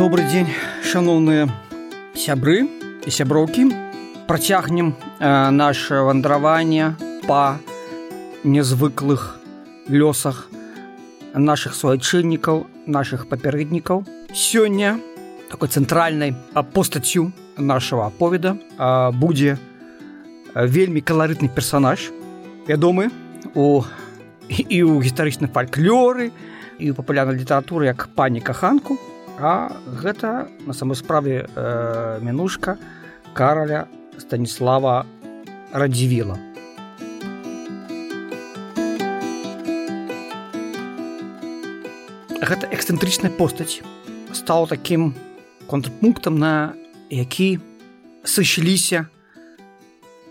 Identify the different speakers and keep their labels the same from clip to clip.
Speaker 1: добрый дзень шаноўныя сябры і сяброўкі. Працягнем э, наше вандраванне па нязвыклых лёсах наших суайчыннікаў наших папярэднікаў. Сёння такой цэнтральнай постацю нашего аповеда будзе вельмі каларытны персонаж вядомы у і ў гістарычным фальклоры і ў папулярнай літаратуры як пані каханку а гэта на самой справе э, мінушка караля станіслава радзівіла. Гэта эксцэнтрычная постаць. Стала таким контрпунктам на які сышліся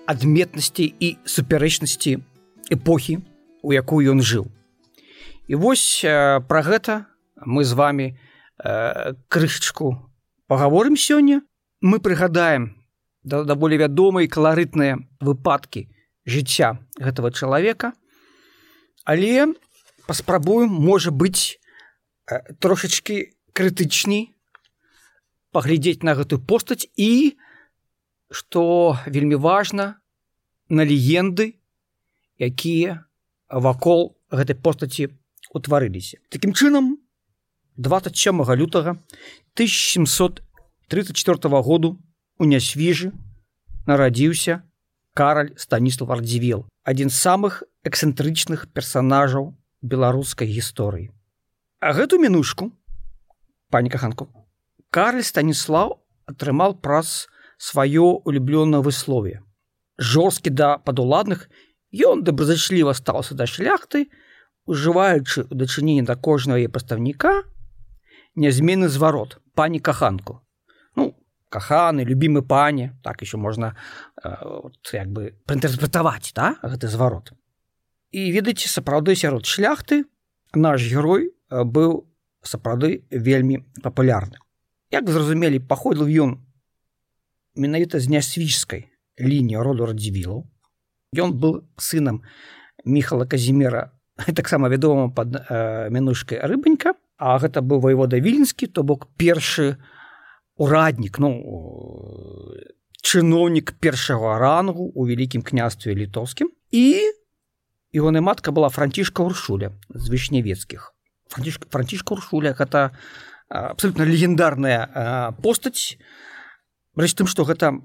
Speaker 1: адметнасці і супярэчнасці эпохі у якую ён жыў. І вось э, пра гэта мы з вами э, крышачку паговорым сёння мы прыгадаем да, даволі вядомыя каларытныя выпадкі жыцця гэтага чалавека але паспрабуем можа быць Э, трошачки крытычней паглядзець на гэтую постаць і што вельмі важна на легенды якія вакол гэтай постаці утварыліся. Такім чынам 27 лютага 1734 году у нясвіжы нарадзіўся караль станіслав ардзівел адзін з самых эксцэнтрычных персонажаў беларускай гісторыі А гэту мінушку пані каханку Карль станіслав атрымаў праз сваё улюблёнае выслове жорсткі да падуладных ён добразачліва стаўся да шляхты ужываючы ў дачыненні да кожнага пастаўніка нязменны зварот пані каханку ну каханы любімы пане так еще можна э, як бы праінтэрпрэтаваць да гэты зварот і ведаеце сапраўды сярод шляхты наш герой быў сапраўды вельмі папулярны. Як зразумелі, паходзіў ён менавіта з нясвіжскай лініі роду радзівілаў. Ён быў сынам міхала казімера таксама вядома пад э, мянушкай рыбанька, а гэта быў ваевода віленскі, то бок першы ураднік ну чыноўнік першага рангу у вялікім княстве літоўскім. І ягоная матка была францішка уршуля з вішнявецкіх. Францішка францішка уршуля гэта абсолютно легендарная постаць. Рэч тым што гэта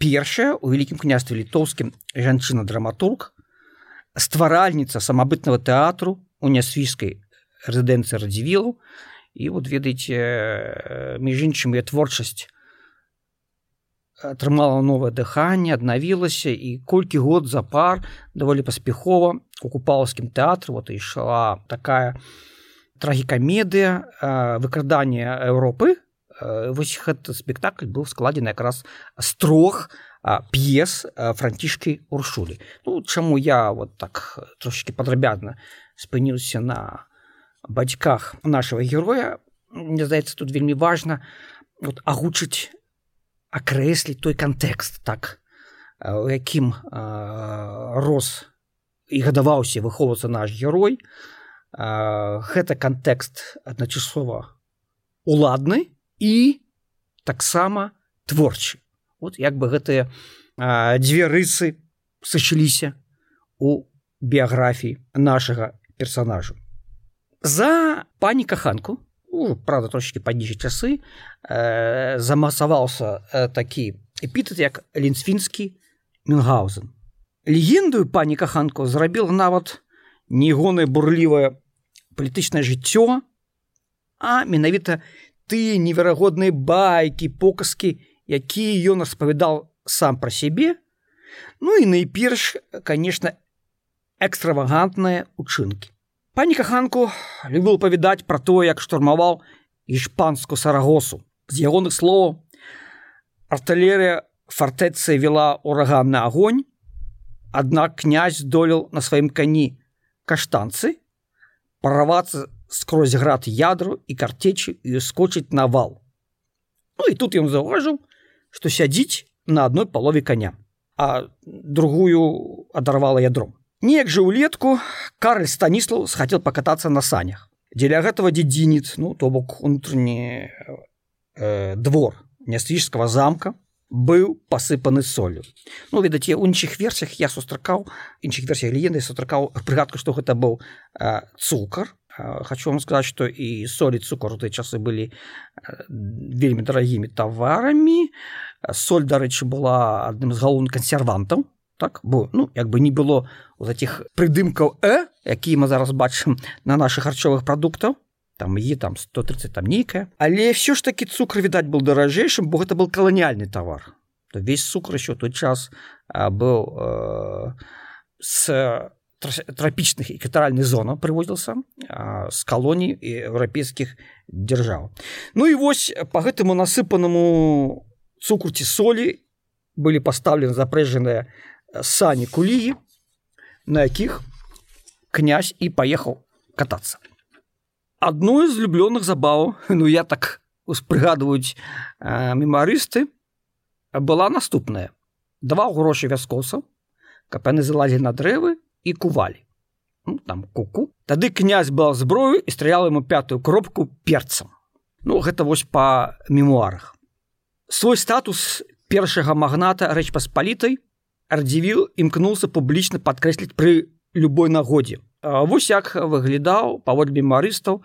Speaker 1: першая у вялікім княстве літоўскім жанчына драматург стваральніца самабытнага тэатру у нясвійскай рэзідэнцыі радзівілу і вот ведаеце між іншым я творчасць атрымала новае дыханне аднавілася і колькі год запар даволі паспяхова у купалаўскім тэатры вот ішла такая трагікамедыя выкраданне Еўропы вось гэты спектакль быў складзены якраз з трох п'ес францішкі уршулі ну чаму я вот так трошки падрабязна спыніўся на бацьках нашего героя. Мне здаецца тут вельмі важна вот агучыць акрэсліць той кантэкст так у якім рос і гадаваўся выхоўвацца наш герой. А гэта кантэкст адначасова уладны і таксама творчы. Вот як бы гэтыя дзве рысы сышліся у біяграфіі нашага персонажу за пані каханку ну, правда трошки падніжы часы. Э, замасаваўся э, такі эпітет як лінсфінскі мюнгаузен легендую пані каханку зрабіла нават негоная бурлівая палітычнае жыццё а менавіта ты неверагодныя байкі показкі якія ён распавядал сам пра сябе. Ну і найперш конечно экстравагантныя учынкі пані каханку любіў павідаць пра тое як штурмаваў іспанску сарагосу з ягоных словаў артылерыя фартэцыя вела ураганны агонь аднак князь здолел на сваім кані каштанцы прорваться скрозь град ядру і карцечы і ускочыць на вал. Ну і тут ён заўважыў, што сядзіць на адной палове коня, а другую адарвала ядром. Неяк жа ўлетку Карль Станіслаў схацеў пакатацца на санях. Дзеля гэтага дзедзінец, ну то бок унутрні э, двор нястрічскага замка быў пасыпаны солью. Ну ведаце у іншых версіях я сустракаў іншых версій легенды сустракаў прыгадку што гэта быў э, цукар. Э, хочу вам сказаць што і солі цукар у той часы былі э, вельмі дарагімі таварамі. Соль дарэчы была адным з галоўных кансервантаў так бо ну як бы не было у таких прыдымкаў э якія мы зараз бачым на наших харчовых прадуктаў там е там 130 там нейкая але все ж таки цукр відаць был даражэйшым бо гэта был каланіальны товар. То весь цукр еще той час а, был э, с трапічных і катаральных зона прывозіился з калоній еўрапейскіх дзяржаў Ну і вось по гэтаму насыпанаму цукруці солі былі пастаўлены запрэжаныя сані куліі на якіх князь і паехаў катацца адной з влюблёных забаваў ну я так успрыгадваюць э, мемарысты была наступная два грошы вяскосаў каб яны залазілі на дрэвы і кувалі. Ну, там куку. Тады князь была зброю і стралял ему пятую кропку перцам ну гэта вось па мемуарах. Свой статус першага магната рэч паспалітай радзівіл імкнуўся публічна падкрэсліць пры любой нагодзе. Вось як выглядаў паводле мемарыстаў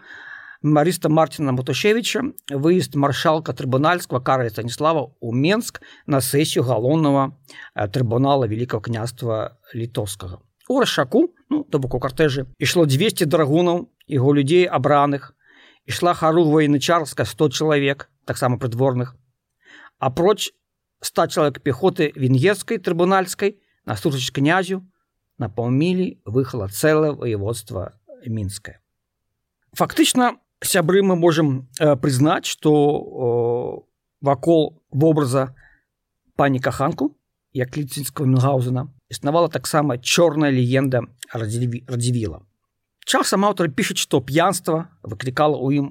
Speaker 1: марыста марціна муташевича выезд маршалка трыбунальского кара станіслава у менск на сессию галоўнага трыбунала великого княства літовскага у рашаку ну то боку картежы ішло 200 драгунаў яго людзей абраных ішла хару военачарска 100 чалавек таксама прыдворных апроч 100 чалавек пехоты венгерской трыбунальской насуч князю на паўмілі выхала цэлае воеводства мінскае. Фактычна сябры мы можем э, прызнаць что э, вакол вобраза пані каханку як ліцінского мюгаузена існавала таксама чорная легенда радзівіла. Часам аўтар пішуць што п'янства выклікала ў ім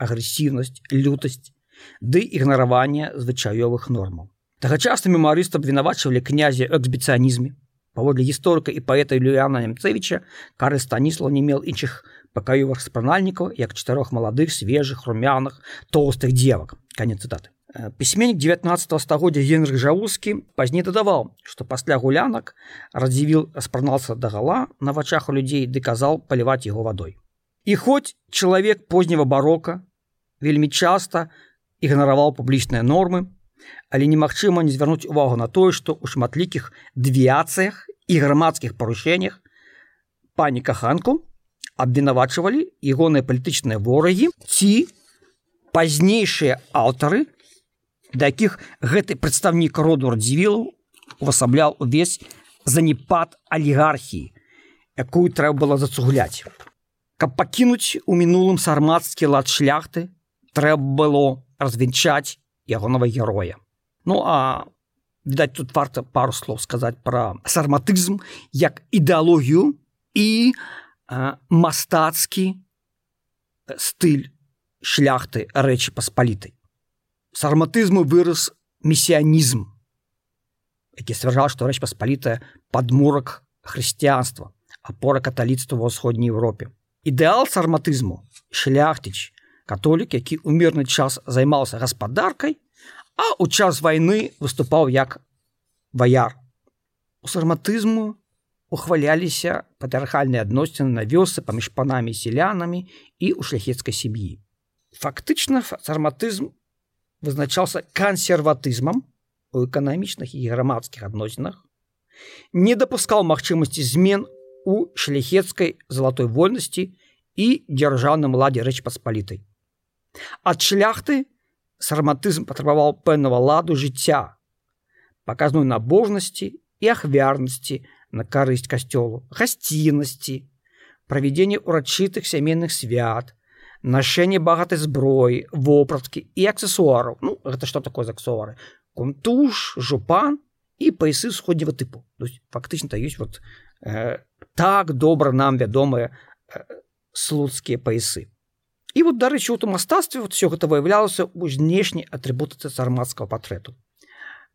Speaker 1: агрэсіўнасць лютасць ды ігнараванне звычаёвых нормаў тагачасна мемарыст абвінавачвалі князя эксбіцыянізме паводле гісторыка і паэта Люяна Нямцевіча кары станіслав не меў іншых пакаёвых спранальнікаў як чатырох маладых свежых румяных тоўстых дзевак канец цытаты пісьменнік 19 стагоддзя генрых жаускі пазней дадаваў што пасля гулянак радзівіл спранался да гала на вачах у людзей ды казаў паліваць яго вадой і хоць чалавек позняга барока вельмі часта ігнараваў публічныя нормы але немагчыма не звярнуць увагу на тое што ў шматлікіх двіяцыях і грамадскіх парушэннях пані каханку абвінавачвалі ягоныя палітычныя ворагі ці пазнейшыя аўтары да якіх гэты прадстаўнік роду радзівілу увасабляў увесь занепад алігархіі якую трэба было зацугляць. Каб пакінуць у мінулым сармацкі лад шляхты трэба было развенчаць ягонага героя. Ну а відаць тут варта пару слоў сказаць пра сарматызм як ідэалогію і мастацкі стыль шляхты рэчы паспалітай сарматызму вырас месіянізм які сцвярджаў што рэч паспалітая падмурак хрысціянства апора каталіцтва ва ўсходняй Еўропе ідэал сарматызму шляхтыч католік які ў мірны час займаўся гаспадаркай а ў час вайны выступаў як ваяр у сарматызму ухваляліся патрыархальныя адносіны на вёсы паміж панамі селянамі і ў шляхецкай сям'і. Фактычна сарматызм вызначаўся кансерватызмам у эканамічных і грамадскіх адносінах не дапускаў магчымасці змен у шляхецкай залатой вольнасці і дзяржаўным ладзе рэч паспалітай ад шляхты сарматызм патрабаваў пэўнага ладу жыцця, паказную набожнасці і ахвярнасці на карысць касцёлу, гасціннасці, правядзенне ўрачытых сямейных свят, нашэнне багатай зброі, вопраткі і аксесуараў. Ну, гэта што такое аксесуары? Кунтуш, жупан і паясы сходняга тыпу. фактычна ёсць вот, э, так добра нам вядомыя э, слуцкія паясы. І вот дарэчы у мастацтве вот все гэта выяўлялася ў знешняй атрыбутыцы сармацкага партрэту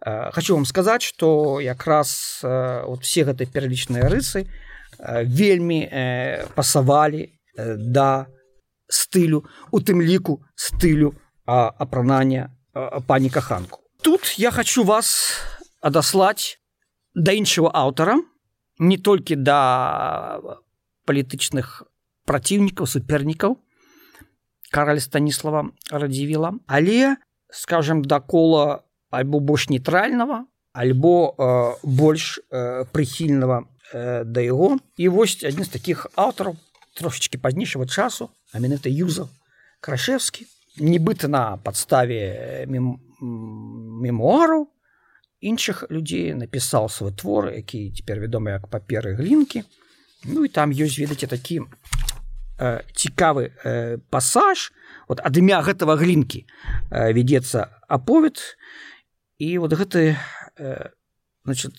Speaker 1: э, хочу вам сказаць что якраз э, вот все гэтыя пералічныя рысы э, вельмі пасавалі да стылю у тым ліку стылю апранання пані каханку. Тут я хочу вас адаслаць да іншого аўтара не толькі да палітычных праціўнікаў супернікаў караль станіслава радзівіла але скажем да кола альбо больш нейтрального альбо э, больш э, прыхільнага э, да яго і вось адзін з таких аўтараў трошечки пазнейшего часу а менавіта юза крашевскі нібыта на падставе мем... мемуару іншых людзей напісаў свой твор які цяпер вядомы як паперы глінкі Ну і там ёсць ведаце такі э, цікавы э, пасаж вот ад імя гэтага глінкі э, вядзецца аповед. І вот гэты э, значит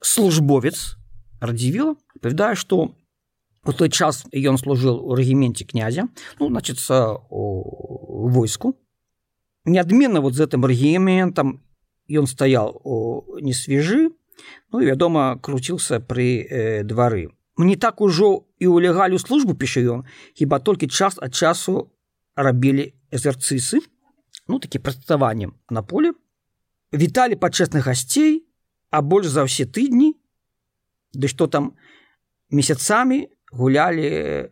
Speaker 1: службовец радзівіла павядае што у той час ён служыў у рэгіменце князя. Ну значится у войску. Неадменна вот з гэтым рэгіментам ён стаяў у несвежы ну і вядома круціўся пры э, двары Мне так ужо і ў легалю службу піша ён хіба толькі час ад часу рабілі экзерцысы ну такі праставаннем на поле віталі пачэсных гасцей а больш за ўсе тыдні ды што там месяцамі гулялі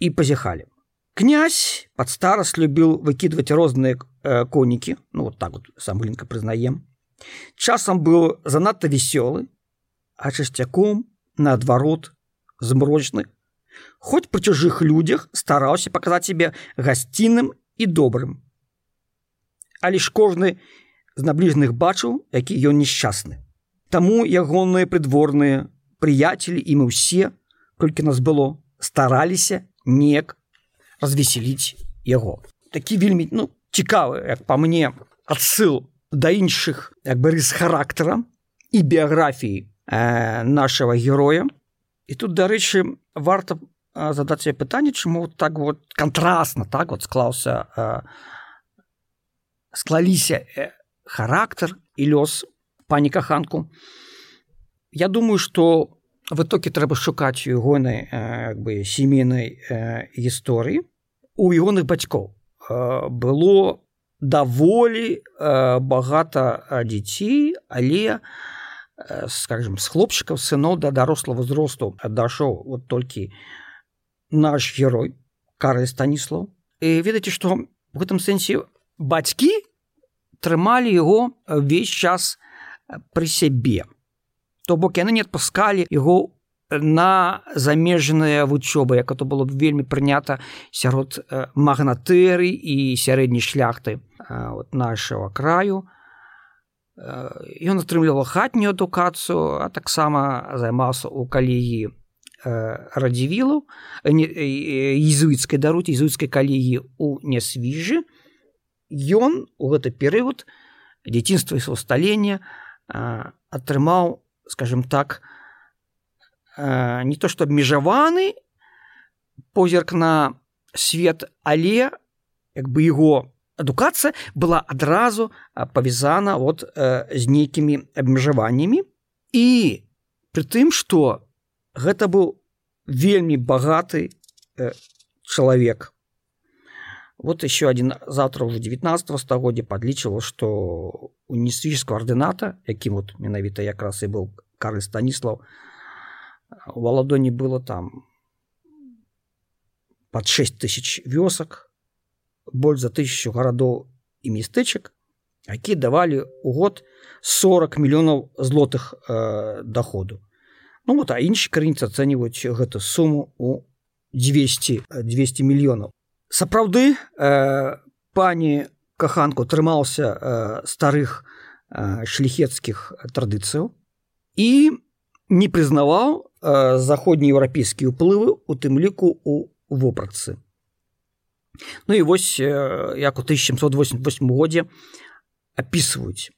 Speaker 1: і пазяхалі князь пад старост любіў выкідваць розныя конікі ну вот так вот сам глінка прызнаем часам быў занадта весёлы а часцяком наадварот змрочны хоць пры чужых людзях стараўся паказаць себе гасцінным і добрым. Але ж кожны з набліжных бачыў які ён несчасны Таму ягоныя прыдворныя прыяцелі і мы ўсе колькі нас было стараліся неяк развесселіць яго. Такі вельмі ну цікавы як па мне адсыл да іншых як бы рыс характара і біяграфіі э, нашего героя і тут дарэчы варта задаць пытанне чаму так вот кантрасна так вот склаўся склаліся э, характар і лёс пані каханку. Я думаю что в итоге трэба шукаць ягонай бы сямейнай гісторыі у ягоных бацькоў было даволі багата дзяцей але у Э, скажем с хлопчыкаў сыноў да дарослого ўзросту дашоў вот толькі наш герой кары станіслаў і ведаеце што в гэтым сэнсе бацькі трымалі яго весь час пры сябе то бок яны не адпускалі яго на замежныя вучобы як то было б вельмі прынята сярод магнатэры і сярэдняй шляхты вот нашего краю. то Ён атрымліваў хатнюю адукацыю, а таксама займаўся ў калегіі радзівілу езуіцкай даруць езуіцкай калегіі у нясвіжы. Ён у гэты перыяд дзяцінства і сусталення атрымаў, скажем так, не то што абмежаваны позірк на свет, але як бы яго адукацыя была адразу павязана вот э, з нейкімі абмежаваннямі і пры тым што гэта быў вельмі багаты э, чалавек. Вот еще один завтра уже 19 стагоддзя подлічыла что у несвіжского ардыната якім вот менавіта якраз і быў кары станіслав у валадоне было там под 6 тысяч вёсак больш за тысячу гарадоў і мястэчак які давалі у год 40 мільёнаў злотых э, доходу. Ну вот а іншы крыніцы ацэньваюць гэту суму у 200 200 мільёнаў. Сапраўды э, пані каханку трымаўся э, старых э, шляхецкіх традыцыяў і не прызнаваў э, заходнееўрапейскія ўплывы у тым ліку у вопратцы Ну і вось як у 1788 годзе опісваюць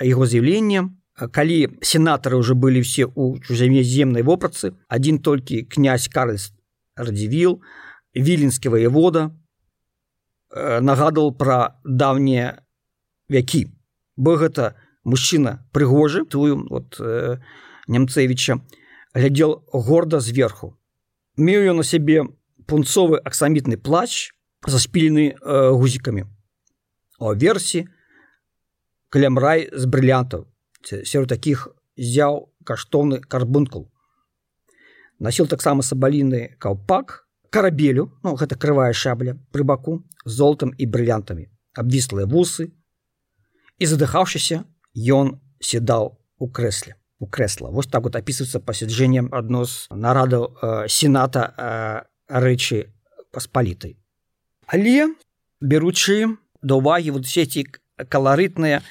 Speaker 1: яго з'яўленне. Калі сенатары уже былі все ў чужамеземнай вопратцы адзін толькі князь карльс радзівіл віленскі воевода нагадал пра даўнія вякі. Бо гэта мужчына прыгожы тую вот нямцевича глядзел горда зверху. Меў ён на сябе пунцовы аксамітны плач заспілены э, гузікамі. О версі клямрай з брылянтаў. Сярод такіх зяў каштоўны карбункул. Насіл таксама сабаліны каўпак карабелю ну гэта крывая шабля пры баку золотам і брылянтамі. Абвіслыя вусы. І задыхаўшыся ён седаў у крэсле у крэсла. Вось так вот опісваецца пасяджэннем адно з нарадаў э, сената э, рэчы паспалітай але беручы да увагі вот сеці каларытныя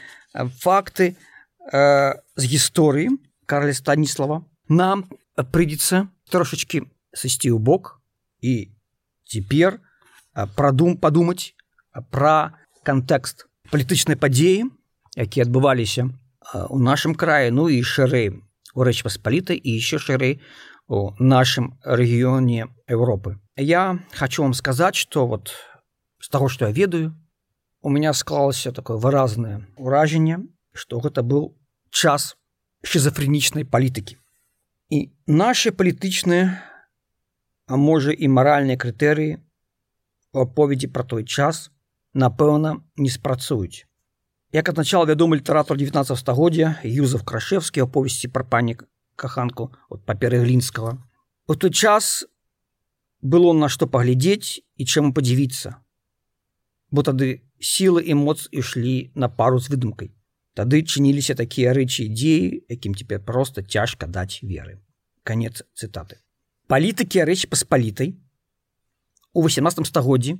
Speaker 1: факты э, з гісторыі карля станіслава нам прыйдзецца трошачки сысці ў бок і цяпер прадум падумаць пра кантэкст палітычнай падзеі якія адбываліся у нашым краі ну і шырэй у рэч паспаліта і еще шырэй у нашым рэгіёне Европы. Я хочу вам сказаць что вот з таго что я ведаю у меня склалася такое выразнае ўражанне что гэта быў час шизофренічнай палітыкі і наши палітычныя а можа і маральныя крытэрыі у аповедзі пра той час напэўна не спрацуюць. Як адначал вядомы літаратор 19 стагоддзя юзов крашевскі аповесці пра панік каханку от паперы глінскага у той час было на што паглядзець і чаму падзівіцца бо тады сілы і моц ішлі на пару з выдумкай Тады чыніліся такія рэчы дзеі, якім цяпер проста цяжка даць веры. Канец цытаты. Палітыкі рэч паспалітай у 18 стагоддзі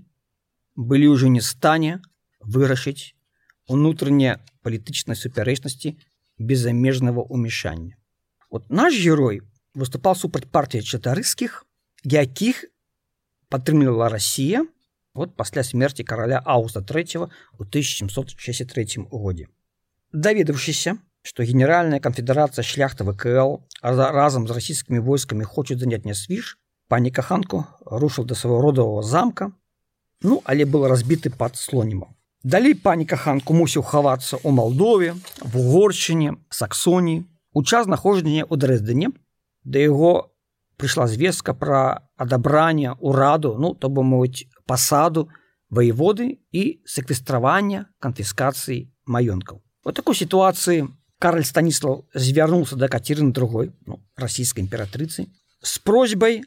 Speaker 1: былі ўжо не стане вырашыць унутранне палітычнай супярэчнасці беззамежнага ўмешання. Вот наш герой выступаў супраць партыі чатарыскіх, якіх падтрымлівала Росія вот пасля смерти караля Ауста 3 у 1763 годзе даведаўшыся что генеральная канфедерация шляхта вКл разам з расійскімі войскамі хочуць занять не свіж пані каханку рушил до свайго родового замка ну але был разбіты под слонімом далей пані каханку мусіў хавацца у Малдове в угоршчыне саксоні у час знаходжання у дрэздыне да яго прыйшла звестка пра адабранне ўраду ну то бы мовіць пасаду воеводы і секвестравання канфіскацыі маёнкаў Вот такой ситуации Карль Станислав звярнулся до Катерины другой, ну, российской императрицы, с просьбой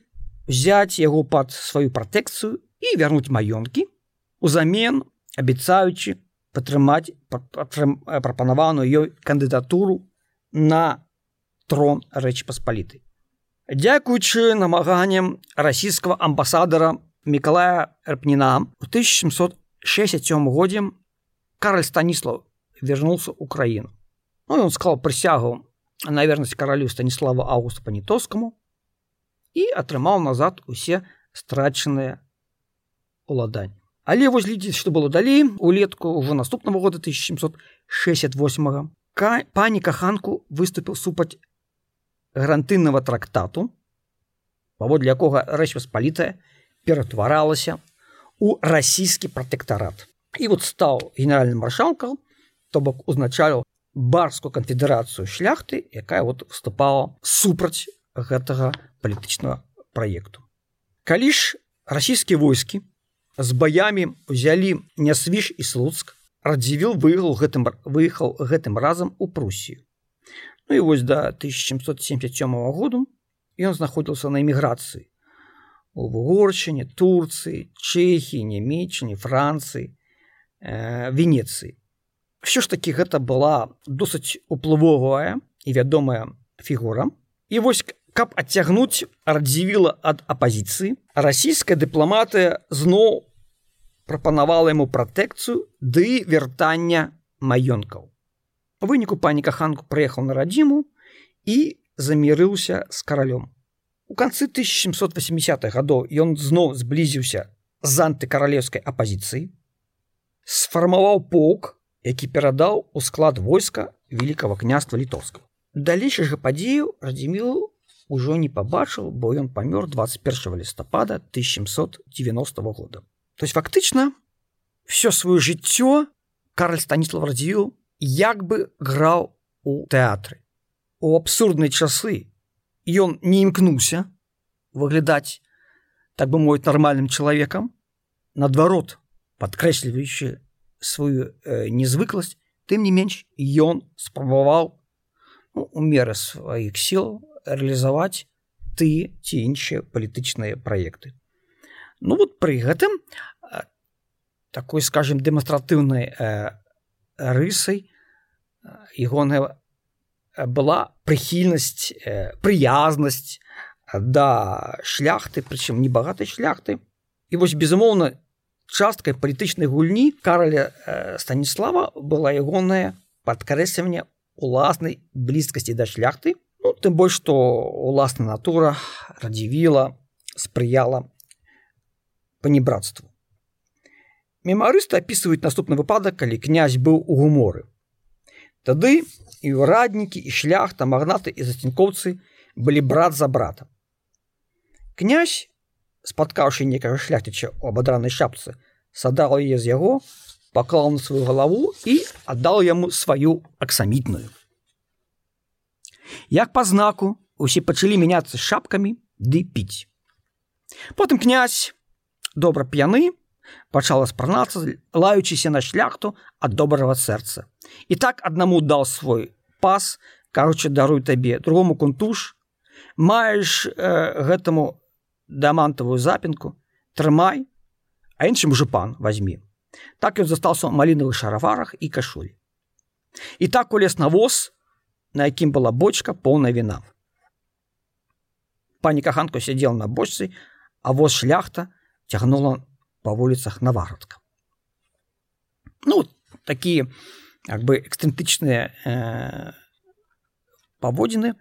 Speaker 1: взять его под свою протекцию и вернуть маёнки, узамен обещаючи падтрымаць прапанаваную ёй кандыдатуру на трон рэчы паспалітай. Дзякуючы намаганням расійскага амбасадара Миколая Эрпніна у 1767 годзе Карль Станіслав вернулся Украину. Ну, и он сказал присягу на верность королю Станиславу Августу Понятовскому и отрымал назад усе страченные уладания. Але вось глядзіць, што было далей улетку ўжо наступнага года 1768 пані каханку выступіў супраць гарантыннага трактату, паводле якога рэч васпалітая ператваралася у расійскі пратэктарат. І вот стаў генеральным маршалкам то бок узначаліў барскую канфедэрацыю шляхты якая вот выступала супраць гэтага палітычнага праекту калі ж расійскія войскі з баямі узялі нясвіж і слуцк радзівіл выехал гэтым выехал гэтым разам у прусію ну і вось до 1777 году ён знаходзіўся на эміграцыі у вугоршчыне турцыі чехі нямецчыне францыі э, венецыі все ж таки гэта была досыць уплывовая і вядомая фігура. І вось каб адцягнуць радзівіла ад апазіцыі расійская дыпламатыя зноў прапанавала яму пратэкцыю ды вяртання маёнкаў выніку пані каханку прыехаў на радзіму і замірыўся з каралём. У канцы 1780-х гадоў ён зноў зблізіўся з антыкаралеўскай апазіцыі сфармаваў полк які перадаў у склад войска великкага княства літоўскага. Далейшага падзею радзіміл ужо не пабачыў бо ён памёр 21 лістапада 1790 года то есть фактычна все сваё жыццё Карль станіслав радзіў як бы граў у тэатры у абсурднай часы. Ён не імкнуўся выглядаць так бы мой нармальным чалавекам наадварот падкрэсліваючы сваю э, незвыкласць тым не менш ён спрабаваў ну, у меры сваіх сіл рэалізаваць ты ці іншыя палітычныя праекты Ну вот пры гэтым такой скажем дэманстратыўнай э, рысай ягоная была прыхільнасць э, прыязнасць да шляхты прычым небагатай шляхты. І вось безумоўна часткай палітычнай гульні караля э, станіслава была ягоная падкрэсліванне уласнай блізкасці да шляхты. Ну, тым больш што уласна натура радзівіла спрыяла панібратству мемарысты опісваюць наступны выпадак калі князь быў у гуморы. Тады і ўраднікі і шляхта магнаты і зацінкоўцы былі брат за брата князь спаткаўшы некага шляхтыча у абадранай шапцы садаў яе з яго паклаў на сваю галаву і аддаў яму сваю аксамітную як па знаку усе пачалі мяняцца шапкамі ды піць. Потым князь добра п'яны пачала спранацца лаючыся на шляхту ад добрага сэрца. І так аднаму даў свой пас кароче даруй табе другому кунтуш. Маеш э, гэтаму дамантавую запінку трымай а іншым ужо пан возьми так ён застаўся ў малінавых шараварах і кашуль і так улез на воз на якім была бочка поўная віна. Пані каханку сядзел на бочцы а воз шляхта цягнула па вуліцах наварадка ну такія як бы эксцэнтычныя э, паводзіны э,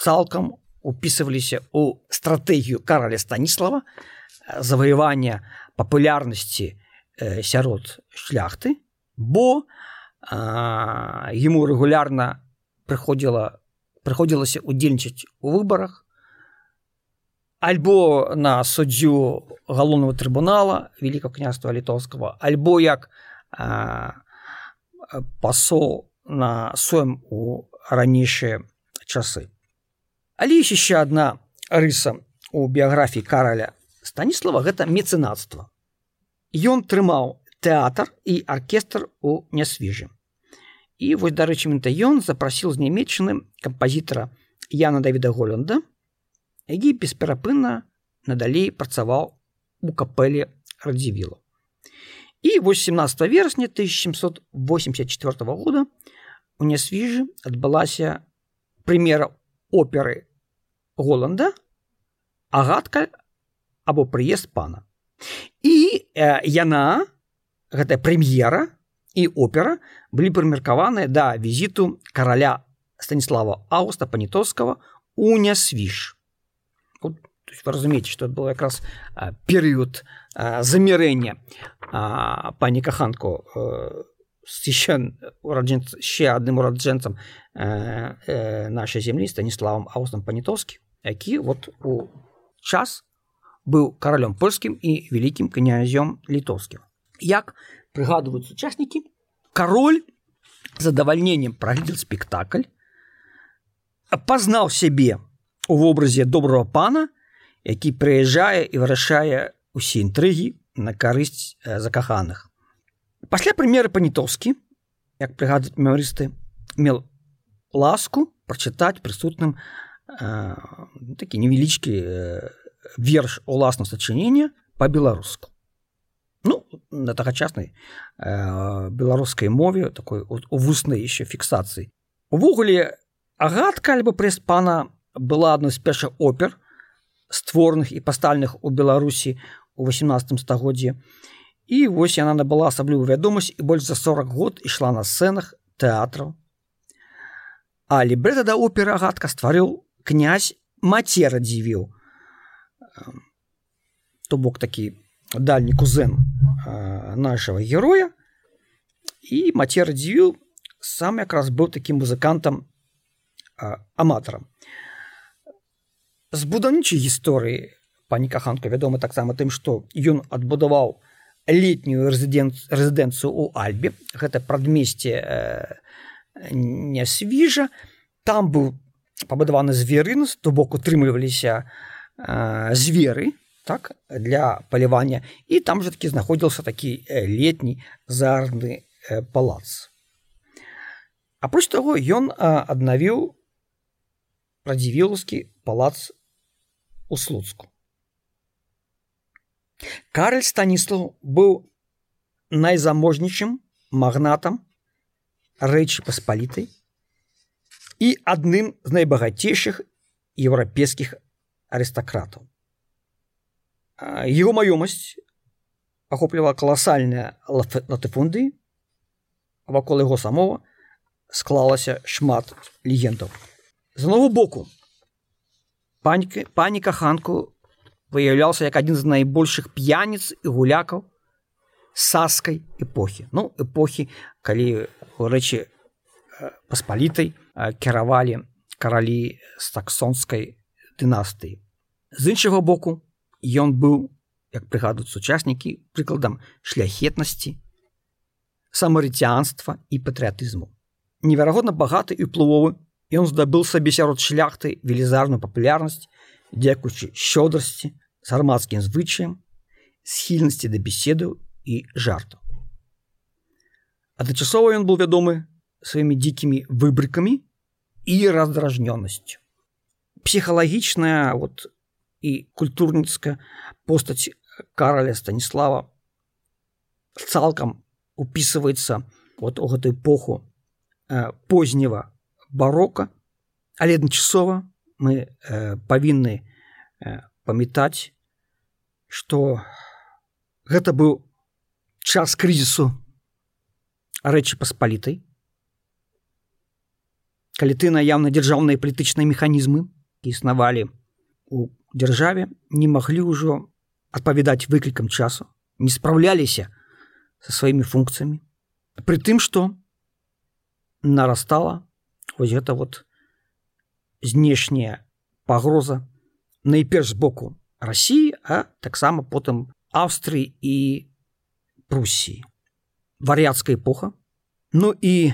Speaker 1: цалкам упісываліся ў стратэгію караля станіслава заваявання папулярнасці э, сярод шляхты бо ему рэгулярна прыходзіла прыходзілася удзельнічаць у выбарах альбо на суддзю галоўнага трыбунала великкага княства літоўскага альбо як пасол на соем у ранейшыя часы Але ёсць яшчэ адна рыса у біяграфіі караля станіслава гэта мецэнацтва. Ён трымаў тэатр і аркестр у нясвіжы. І вось дарэчы мента ён запрасіл з нямметчыны кампазітара Яна Давіда Голланда, які бесперапынна надалей працаваў у капэле радзівілу. І вось 17 верасня 1784 года у нясвіжы адбылася прымера оперы Голланда, агатка або прыезд пана. І э, яна гэтая прэм'ера і опера былі прымеркаваныя да візіту караля станіслава Ауста панітоўскага у нясвіж. Вот, вы разумееце, што был якраз перыяд замірэння пані каханку э, ще адным ураджэнцам э, э, нашай зямлі станіславам аустам панітоўскі які вот у час быў каралём польскім і вялікім князём літоўскім як прыгадваюць сучаснікі кароль задавальненнем праглядзел спектакль пазнаў сябе у вобразе доброго пана які прыязджае і вырашае усе інтрыгі на карысць закаханых. Пасля прэмеры панітоўскі як прыгадваюць мемарысты мел ласку прачытаць прысутным э, такі невялічкі э, верш уласна сачынення по-беларуску ну на тагачаснай э, беларускай мове такой у вуснай еще фіксацыі. Увогуле агатка альбо прэс пана была адной з першых опер створных і пастальных у беларусі у 18 стагоддзе і вось яна набыла асаблівую вядомасць і больш за 40 год ішла на сцэнах тэатраў. А лібрэта да оперы агатка стварыў князь мацера дзівіў. То бок такі дальні кузен нашего героя. І мацера дзівіў сам якраз быў такім музыкантам аматарам з будаўнічай гісторыі пані каханка вядома таксама тым што ён адбудаваў летнюю рэзідэнцыю у альбе. Гэта прадмесце э, не свіжа там быў пабудаваны зверынус то бок утрымліваліся зверы так для палявання. І там же таки знаходзіўся такі летні зарны палац. Апроч таго ён аднавіў радзівілаўскі палац у слуцку. Караль станіслав быў найзаможнічым магнатам рэчы паспалітай і адным з найбагацейшых еўрапейскіх арыстакратаў. Его маёмасць ахоплівала каласальная латыфунды вакол яго самого склалася шмат легендаў. З нову боку паніка паніка ханку выяўляўся як адзін з найбольшых п'яніц і гулякаў саскай эпохі ну эпохі калі рэчы паспалітай кіравалі каралі з таксонскай дынастыі з іншага боку ён быў як прыгадуць сучаснікі прыкладам шляхетнасці самарыцянства і патрыятызму. Неверагодна багаты і плывовы ён здабыў сабе сярод шляхты велізарную папулярнасць дзякуючы щодрасці з грамадскім звычаем схільнасці да беседаў і жартаў адначасова ён быў вядомы сваімі дзікімі выбрыкамі і раздражнёнасцю псіхалагічная вот і культурніцкая постаць караля станіслава цалкам упісваецца вот у гэтую эпоху э, познява барока але адначасова мы э, павінны э, памятаць что гэта быў час крызісу рэчы паспалітай. Калі ты наяўна дзяржаўныя палітычныя механізмы існавалі у дзяржаве не маглі ўжо адпавядаць выклікам часу не спраўляліся со сваімі функцыямі. При тым что нарастала вось гэта вот знешняя пагроза найперш з боку Росіі а таксама потым Австрыі і Прусіі вар'яцкая эпоха. Ну і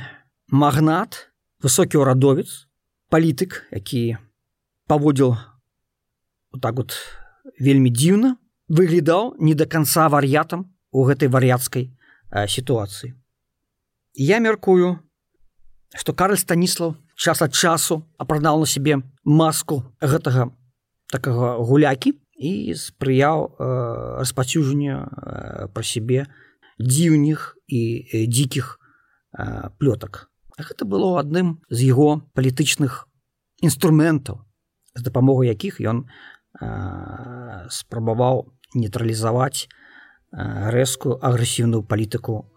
Speaker 1: магнат высокі ўрадовец палітык які паводзіл вот так вот вельмі дзіўна выглядаў не до конца вар'ятам у гэтай вар'яцкай сітуацыі. Я мяркую что карл станіслав час ад часу апранаў на сябе маску гэтага такого гулякі і спрыяў э, распацюжання э, пра сябе дзіўніх і э, дзікіх э, плётак гэта было адным з яго палітычных інструментаў з дапамогай якіх ён спрабаваў нейтралізаваць рэзкую агрэсіўную палітыку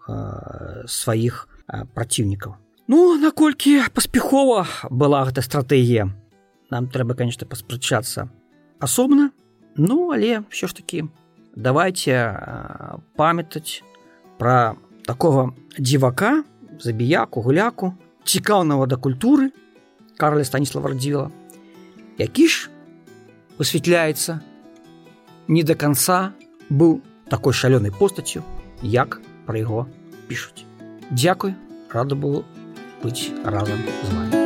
Speaker 1: сваіх праціўнікаў. Ну наколькі паспяхова была гэта стратэгія? Нам трэба конечно паспрачацца асобна. Ну але ўсё ж таки давайте памятаць пра такого дзівака забіяку гуляку цікаўнага да культуры Карля станіслава радзіла які ж высвятляецца не до конца быў такой шалёнай постацю як пра яго пішуць. Дякуй рада было быць разам з вами